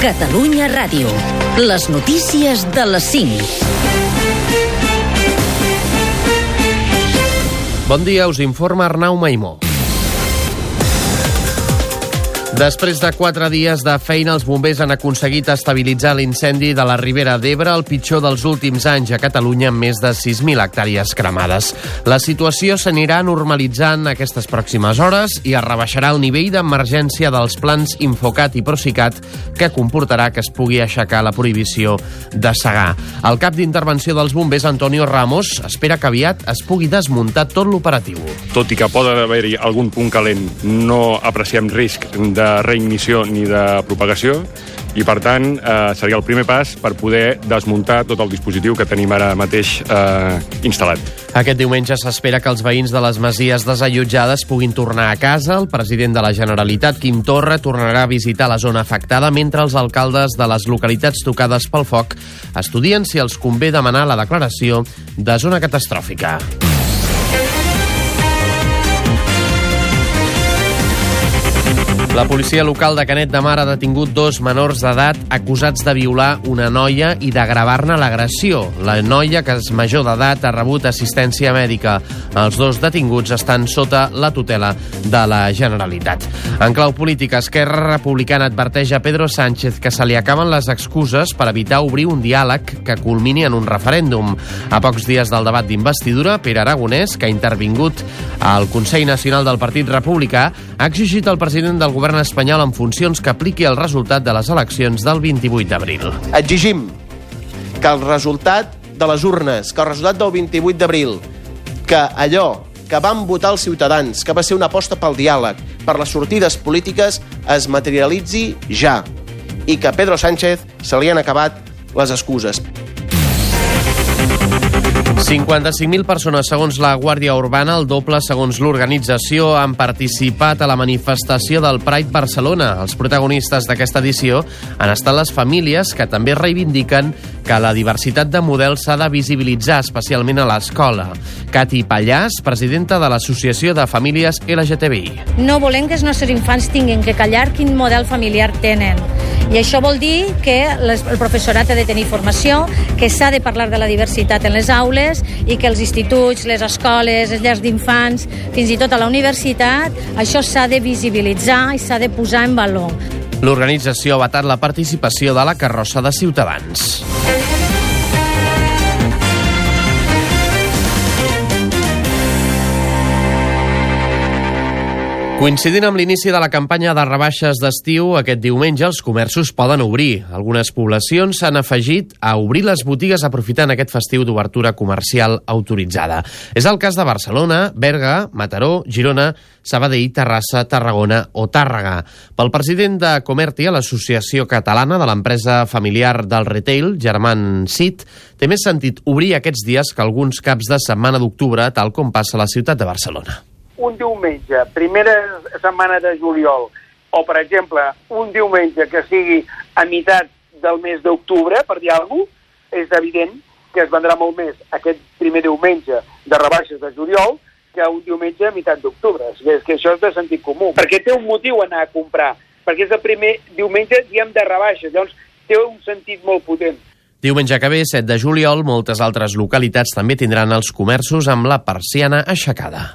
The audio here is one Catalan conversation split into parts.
Catalunya Ràdio. Les notícies de les 5. Bon dia, us informa Arnau Maimó. Després de quatre dies de feina, els bombers han aconseguit estabilitzar l'incendi de la Ribera d'Ebre, el pitjor dels últims anys a Catalunya, amb més de 6.000 hectàrees cremades. La situació s'anirà normalitzant aquestes pròximes hores i es rebaixarà el nivell d'emergència dels plans Infocat i Procicat, que comportarà que es pugui aixecar la prohibició de segar. El cap d'intervenció dels bombers, Antonio Ramos, espera que aviat es pugui desmuntar tot l'operatiu. Tot i que poden haver-hi algun punt calent, no apreciem risc de reignició ni de propagació i, per tant, eh, seria el primer pas per poder desmuntar tot el dispositiu que tenim ara mateix eh, instal·lat. Aquest diumenge s'espera que els veïns de les masies desallotjades puguin tornar a casa. El president de la Generalitat, Quim Torra, tornarà a visitar la zona afectada, mentre els alcaldes de les localitats tocades pel foc estudien si els convé demanar la declaració de zona catastròfica. La policia local de Canet de Mar ha detingut dos menors d'edat acusats de violar una noia i d'agravar-ne l'agressió. La noia, que és major d'edat, ha rebut assistència mèdica. Els dos detinguts estan sota la tutela de la Generalitat. En clau política, Esquerra Republicana adverteix a Pedro Sánchez que se li acaben les excuses per evitar obrir un diàleg que culmini en un referèndum. A pocs dies del debat d'investidura, Pere Aragonès, que ha intervingut al Consell Nacional del Partit Republicà, ha exigit al president del govern espanyol en funcions que apliqui el resultat de les eleccions del 28 d'abril. Exigim que el resultat de les urnes, que el resultat del 28 d'abril, que allò que van votar els ciutadans, que va ser una aposta pel diàleg, per les sortides polítiques, es materialitzi ja. I que a Pedro Sánchez se li han acabat les excuses. 55.000 persones, segons la Guàrdia Urbana, el doble segons l'organització, han participat a la manifestació del Pride Barcelona. Els protagonistes d'aquesta edició han estat les famílies que també reivindiquen que la diversitat de models s'ha de visibilitzar, especialment a l'escola. Cati Pallàs, presidenta de l'Associació de Famílies LGTBI. No volem que els nostres infants tinguin que callar quin model familiar tenen. I això vol dir que el professorat ha de tenir formació, que s'ha de parlar de la diversitat en les aules i que els instituts, les escoles, les llars d'infants, fins i tot a la universitat, això s'ha de visibilitzar i s'ha de posar en valor. L'organització ha vetat la participació de la carrossa de Ciutadans. Coincidint amb l'inici de la campanya de rebaixes d'estiu, aquest diumenge els comerços poden obrir. Algunes poblacions s'han afegit a obrir les botigues aprofitant aquest festiu d'obertura comercial autoritzada. És el cas de Barcelona, Berga, Mataró, Girona, Sabadell, Terrassa, Tarragona o Tàrrega. Pel president de Comerti a l'Associació Catalana de l'Empresa Familiar del Retail, Germán Cid, té més sentit obrir aquests dies que alguns caps de setmana d'octubre, tal com passa a la ciutat de Barcelona un diumenge, primera setmana de juliol, o, per exemple, un diumenge que sigui a meitat del mes d'octubre, per dir alguna cosa, és evident que es vendrà molt més aquest primer diumenge de rebaixes de juliol que un diumenge a meitat d'octubre. És que això és de sentit comú. Perquè té un motiu anar a comprar, perquè és el primer diumenge, diem, de rebaixes. Llavors, té un sentit molt potent. Diumenge que ve, 7 de juliol, moltes altres localitats també tindran els comerços amb la persiana aixecada.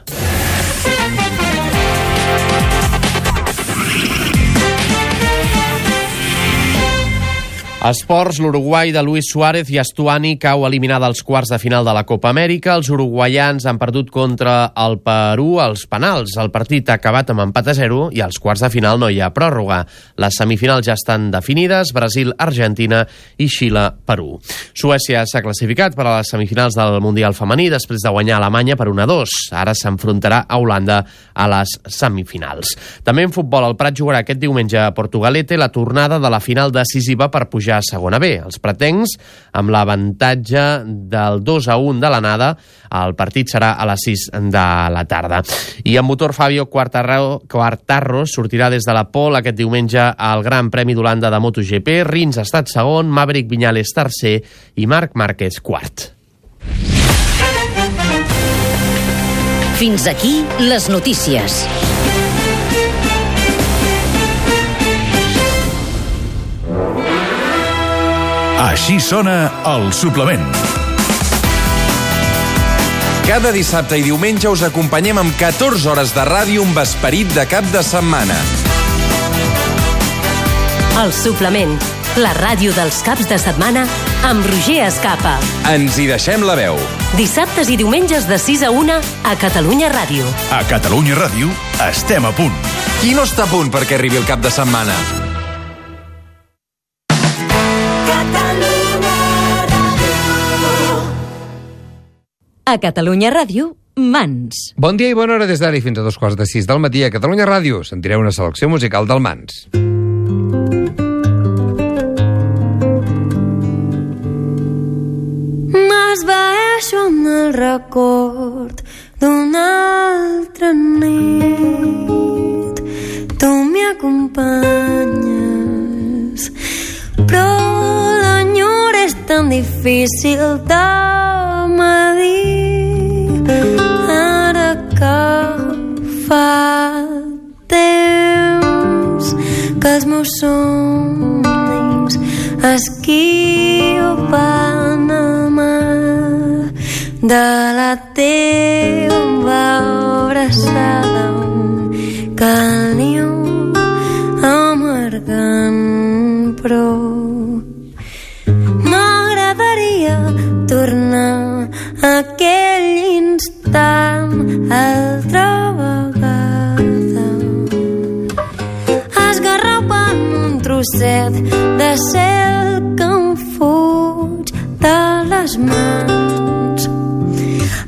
Esports, l'Uruguai de Luis Suárez i Estuani cau eliminada als quarts de final de la Copa Amèrica. Els uruguaians han perdut contra el Perú als penals. El partit ha acabat amb empat a 0 i als quarts de final no hi ha pròrroga. Les semifinals ja estan definides, Brasil, Argentina i Xile, Perú. Suècia s'ha classificat per a les semifinals del Mundial femení després de guanyar Alemanya per 1-2. Ara s'enfrontarà a Holanda a les semifinals. També en futbol, el Prat jugarà aquest diumenge a Portugalete la tornada de la final decisiva per pujar a segona B. Els pretencs, amb l'avantatge del 2 a 1 de l'anada, el partit serà a les 6 de la tarda. I en motor Fabio Quartararo, Quartarro sortirà des de la Pol aquest diumenge al Gran Premi d'Holanda de MotoGP. Rins ha estat segon, Maverick Viñales tercer i Marc Márquez quart. Fins aquí les notícies. Així sona el suplement. Cada dissabte i diumenge us acompanyem amb 14 hores de ràdio amb esperit de cap de setmana. El suplement, la ràdio dels caps de setmana amb Roger Escapa. Ens hi deixem la veu. Dissabtes i diumenges de 6 a 1 a Catalunya Ràdio. A Catalunya Ràdio estem a punt. Qui no està a punt perquè arribi el cap de setmana? A Catalunya Ràdio, Mans. Bon dia i bona hora des d'ara i fins a dos quarts de sis del matí a Catalunya Ràdio. Sentireu una selecció musical del Mans. M'esvaeixo amb el record d'una altra nit. Tu m'hi acompanyes, però l'enyor és tan difícil de medir. Fa temps que els meus somnis esquiven a mà de la teva abraçada el niu amargant però trosset de cel que em fuig de les mans.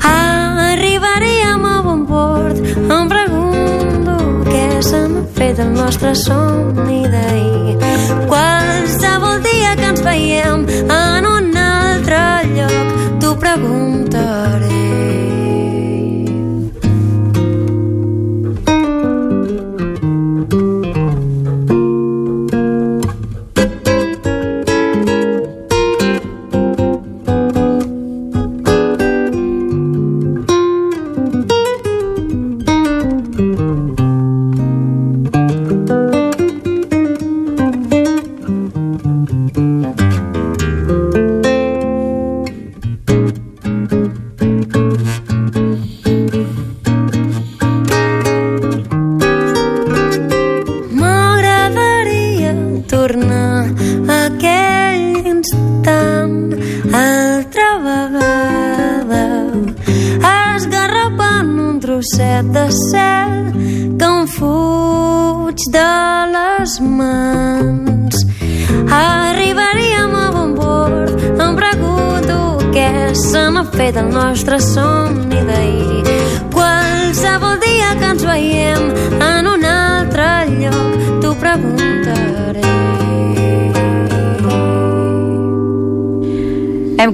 Arribaríem a bon port em pregunto què se fet el nostre somni d'ahir. Qualsevol dia que ens veiem en un altre lloc t'ho preguntaré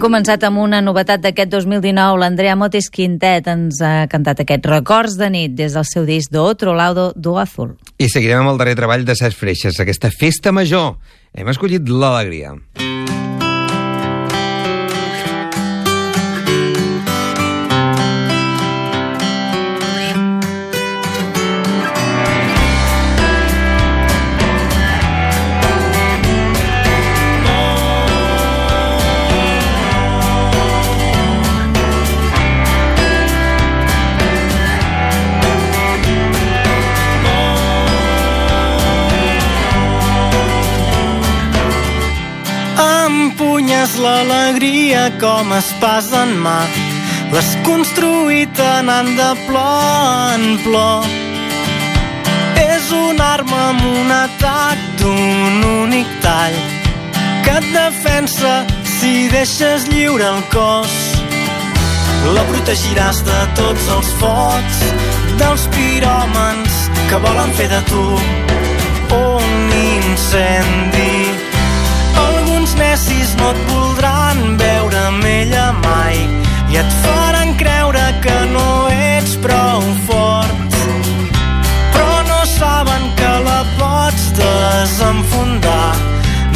començat amb una novetat d'aquest 2019. L'Andrea Motes Quintet ens ha cantat aquests records de nit des del seu disc Do Otro Lado do Azul. I seguirem amb el darrer treball de Ses Freixes, aquesta festa major. Hem escollit l'alegria. Empunyes l'alegria com espàs en mà L'has construït anant de plor en plor. És una arma amb un atac d'un únic tall que et defensa si deixes lliure el cos. La protegiràs de tots els focs dels piròmens que volen fer de tu un incendi necis no et voldran veure amb ella mai. I et faran creure que no ets prou fort. Però no saben que la pots desenfundar.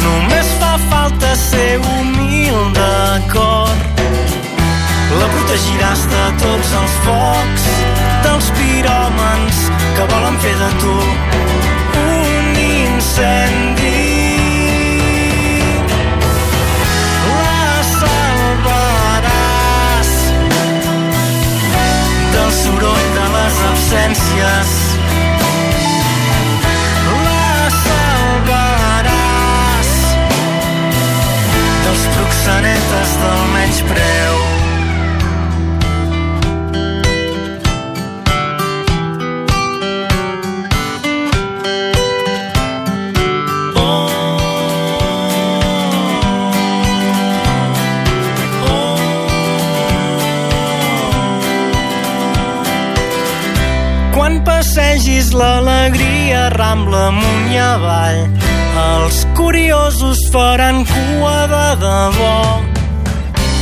Només fa falta ser humil de cor la protegiràs de tots els focs dels piròmens que volen fer de tu un incendi el soroll de les absències. La salvaràs dels proxenetes del menyspreu. Rambla amunt i avall. Els curiosos faran cua de debò.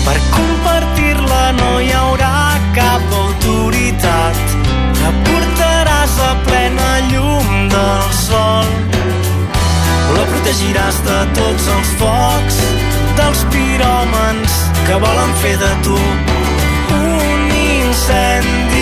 Per compartir-la no hi haurà cap autoritat que portaràs a plena llum del sol. La protegiràs de tots els focs dels piròmens que volen fer de tu un incendi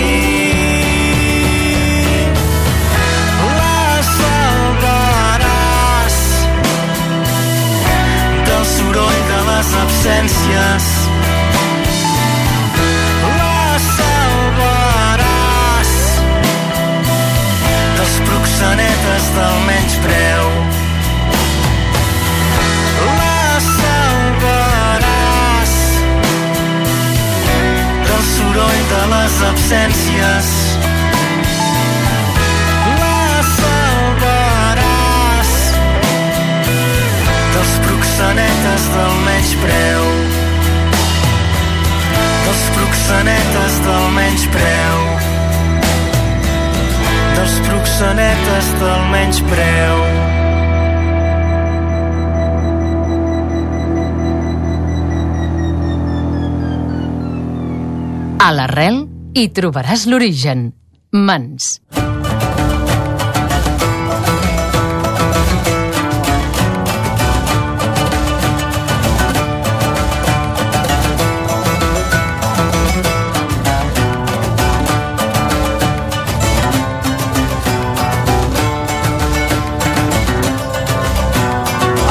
A l'arrel hi trobaràs l'origen. Mans.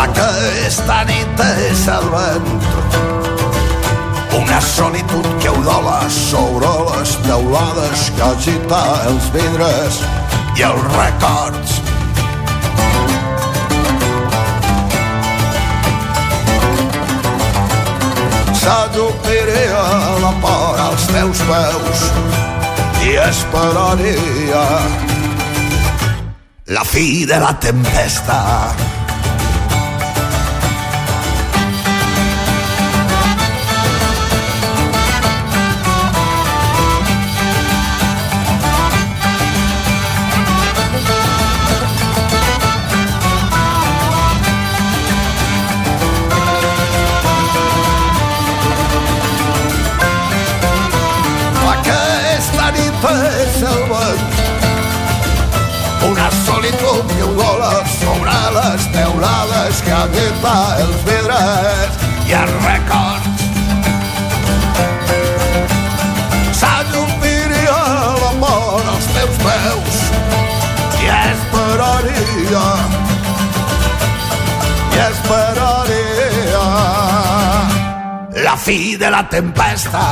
Aquesta nit vent una solitud que udola sobre les teulades que agita els vidres i els records. S'ajupiria la por als teus peus i esperaria la fi de la tempesta. Habita els vidres i els records. S'allumpiria l'amor als teus peus i esperaria i esperaria la fi de la tempesta.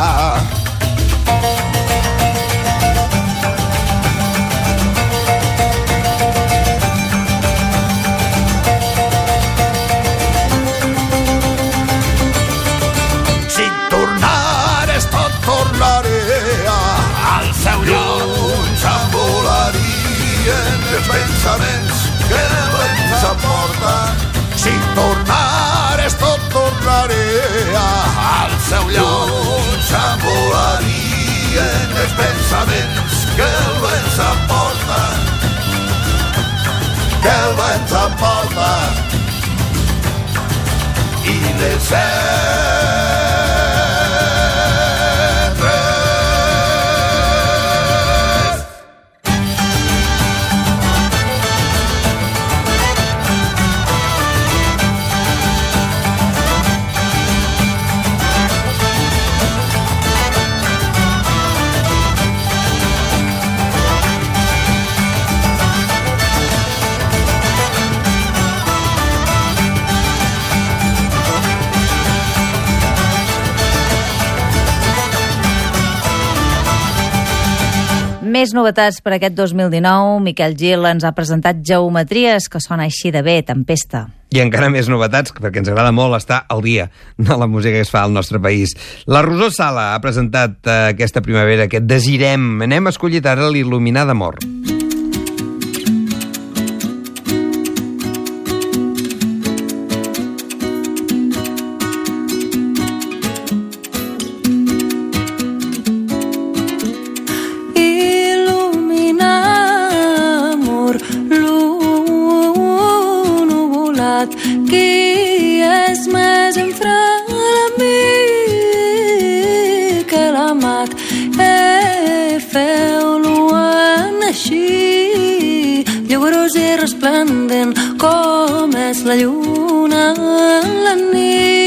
Pensaments que ens aporten si tornares tot tornaria al seu lloc. S'envolarien els pensaments que el vent s'aporta que el vent s'aporta i les cendres Més novetats per aquest 2019. Miquel Gil ens ha presentat Geometries, que sona així de bé, Tempesta. I encara més novetats, perquè ens agrada molt estar al dia de la música que es fa al nostre país. La Rosó Sala ha presentat eh, aquesta primavera, aquest Desirem. Anem a escollir ara l'il·luminar d'amor. Il·luminar, llavors i resplendent com és la lluna en la nit.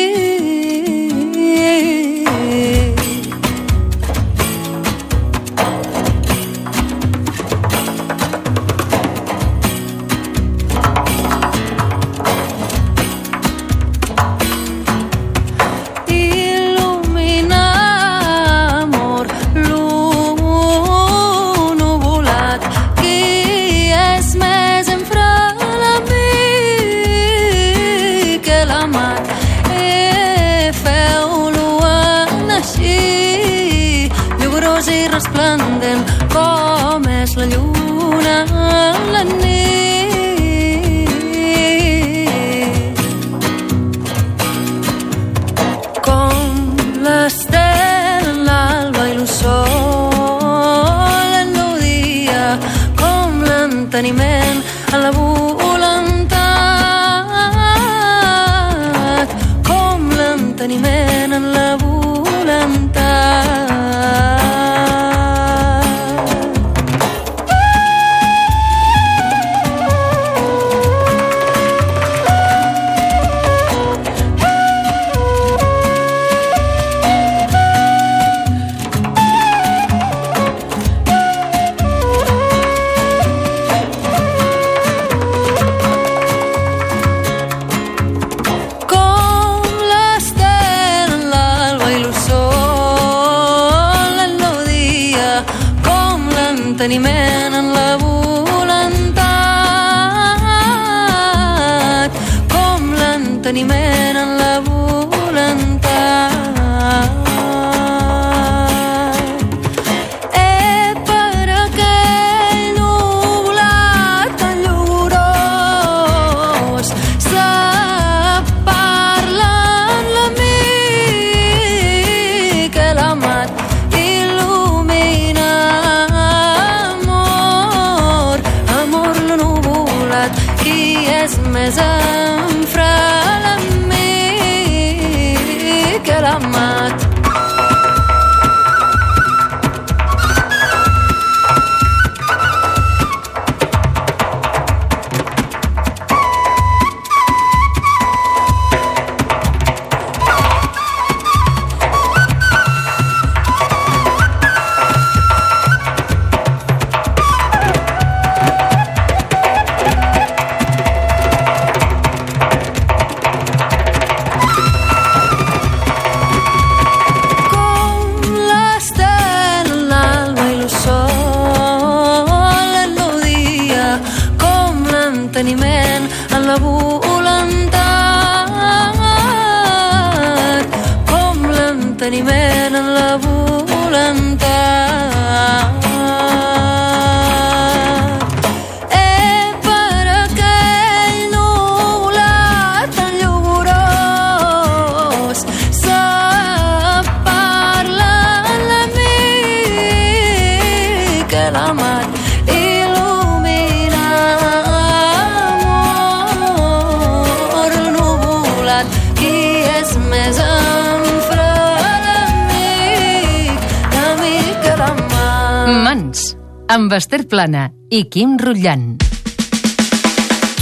Amb Esther Plana i Quim Rotllant.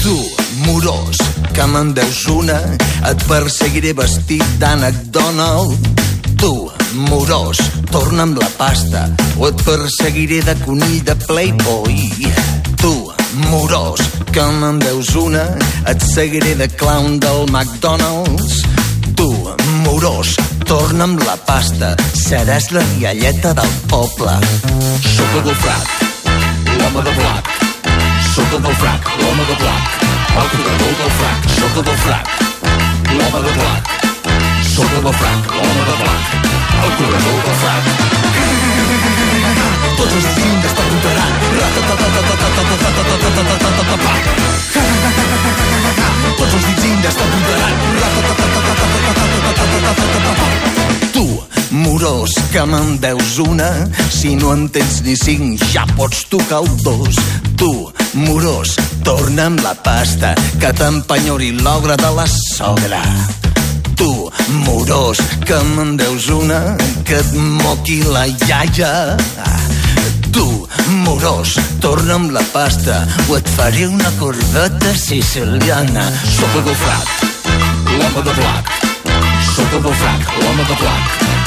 Tu, morós, que me'n deus una, et perseguiré vestit d'ànec Donald. Tu, morós, torna amb la pasta, o et perseguiré de conill de Playboy. Tu, morós, que me'n deus una, et seguiré de clown del McDonald's. Tu, morós, torna'm la pasta, seràs la rialleta del poble. Sóc el frac, l'home de. Sóc el del frac, l'home de blanc. El corredor del frac, el del frac, l'home de. Sóc el del frac, l'home de blanc. El corredor del frac. Tots els cintes t'apuntaran. Tots els dits indes t'apuntaran. Tu, morós, que me'n veus una, si no en tens ni cinc ja pots tocar el dos. Tu, morós, torna'm la pasta, que t'empenyori l'ogre de la sogra. Tu, morós, que me'n deus una, que et moqui la iaia. Tu, morós, torna'm la pasta, o et faré una corbata siciliana. Sóc el del frac, l'home de blanc. Sóc el frac, l'home de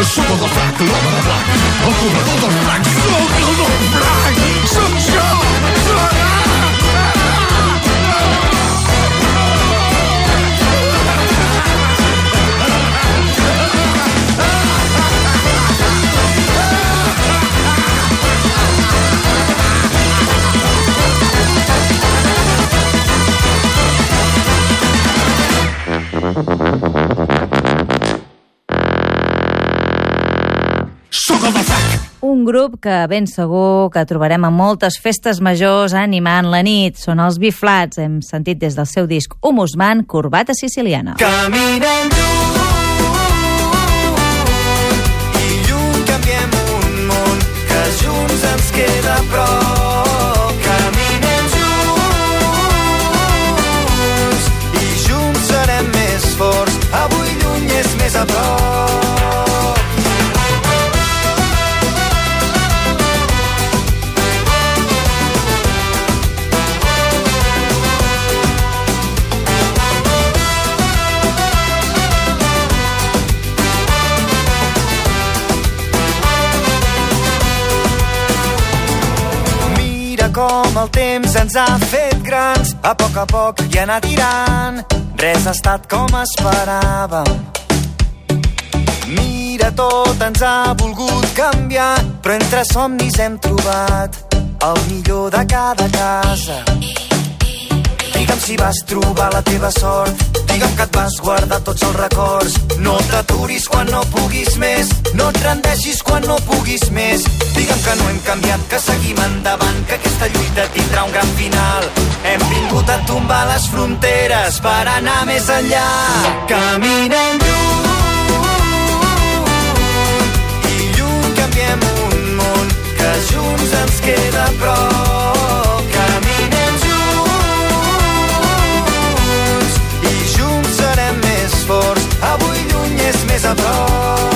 Sóc el del frac, l'home de blanc. El corredor del frac, sóc el del grup que ben segur que trobarem a moltes festes majors animant la nit. Són els Biflats, hem sentit des del seu disc Humusman, Corbata Siciliana. Caminem lluny junts ens queda a a poc a poc i anar tirant. Res ha estat com esperàvem. Mira, tot ens ha volgut canviar, però entre somnis hem trobat el millor de cada casa. Digue'm si vas trobar la teva sort, digue'm que et vas guardar tots els records. No t'aturis quan no puguis més, no et rendeixis quan no puguis més. Digue'm que no hem canviat, que seguim endavant, que aquesta lluita tindrà un gran final. Hem les fronteres per anar més enllà. Caminem lluny i lluny canviem un món que junts ens queda a prop. Caminem junts i junts serem més forts. Avui lluny és més a prop.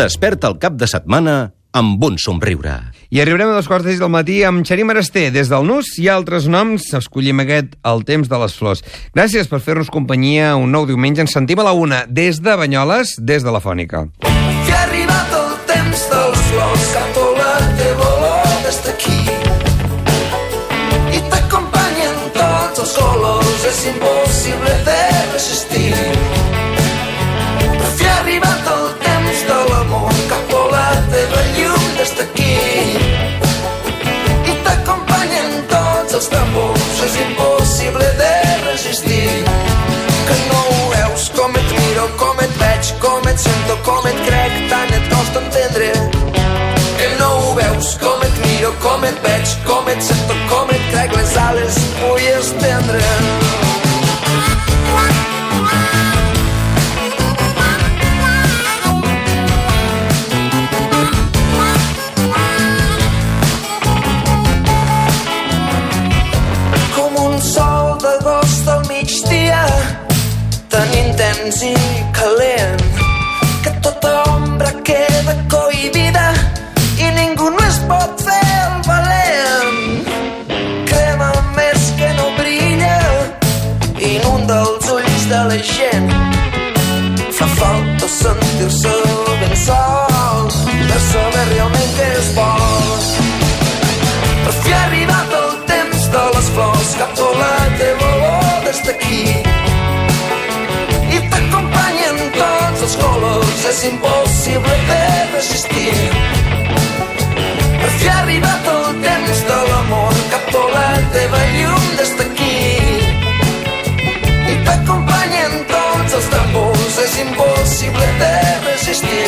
Desperta el cap de setmana amb un somriure. I arribarem a dos quarts del matí amb Xarí Marasté. Des del Nus i altres noms, escollim aquest El temps de les flors. Gràcies per fer-nos companyia un nou diumenge. Ens sentim a la una des de Banyoles, des de la Fònica. Et veig, com et sento, com et crec, les ales vull estendre. com un sol d'agost al migdia, tan i sentir-se ben sol per saber realment què es vol. Per fi ha arribat el temps de les flors cap a la teva olor des d'aquí. I t'acompanyen tots els colors, és impossible de resistir. Per fi ha arribat el temps de l'amor cap a la teva llum des d'aquí. I t'acompanyen tots els tambors, és impossible de resistir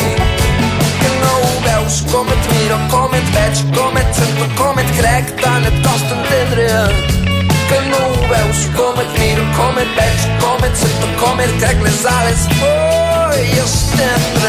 que no ho veus com et miro, com et veig, com et sento, com et crec, tant et costa entendre. Que no ho veus com et miro, com et veig, com et sento, com et crec, les ales vull estendre. Tinc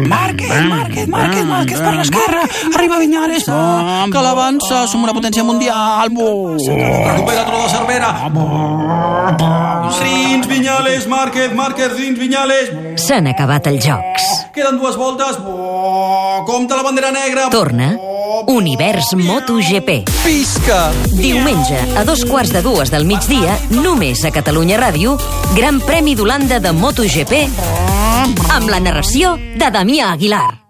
Márquez, Márquez, Márquez, Márquez per l'esquerra. Arriba Viñales, oh, que l'avança, som una potència mundial. Recupera Tro de Cervera. Rins, Viñales, Márquez, Márquez, Rins, Viñales. S'han acabat els jocs. Queden dues voltes. Compta la bandera negra. Torna Univers MotoGP. Pisca! Diumenge, a dos quarts de dues del migdia, només a Catalunya Ràdio, Gran Premi d'Holanda de MotoGP amb la narració de Damià Aguilar.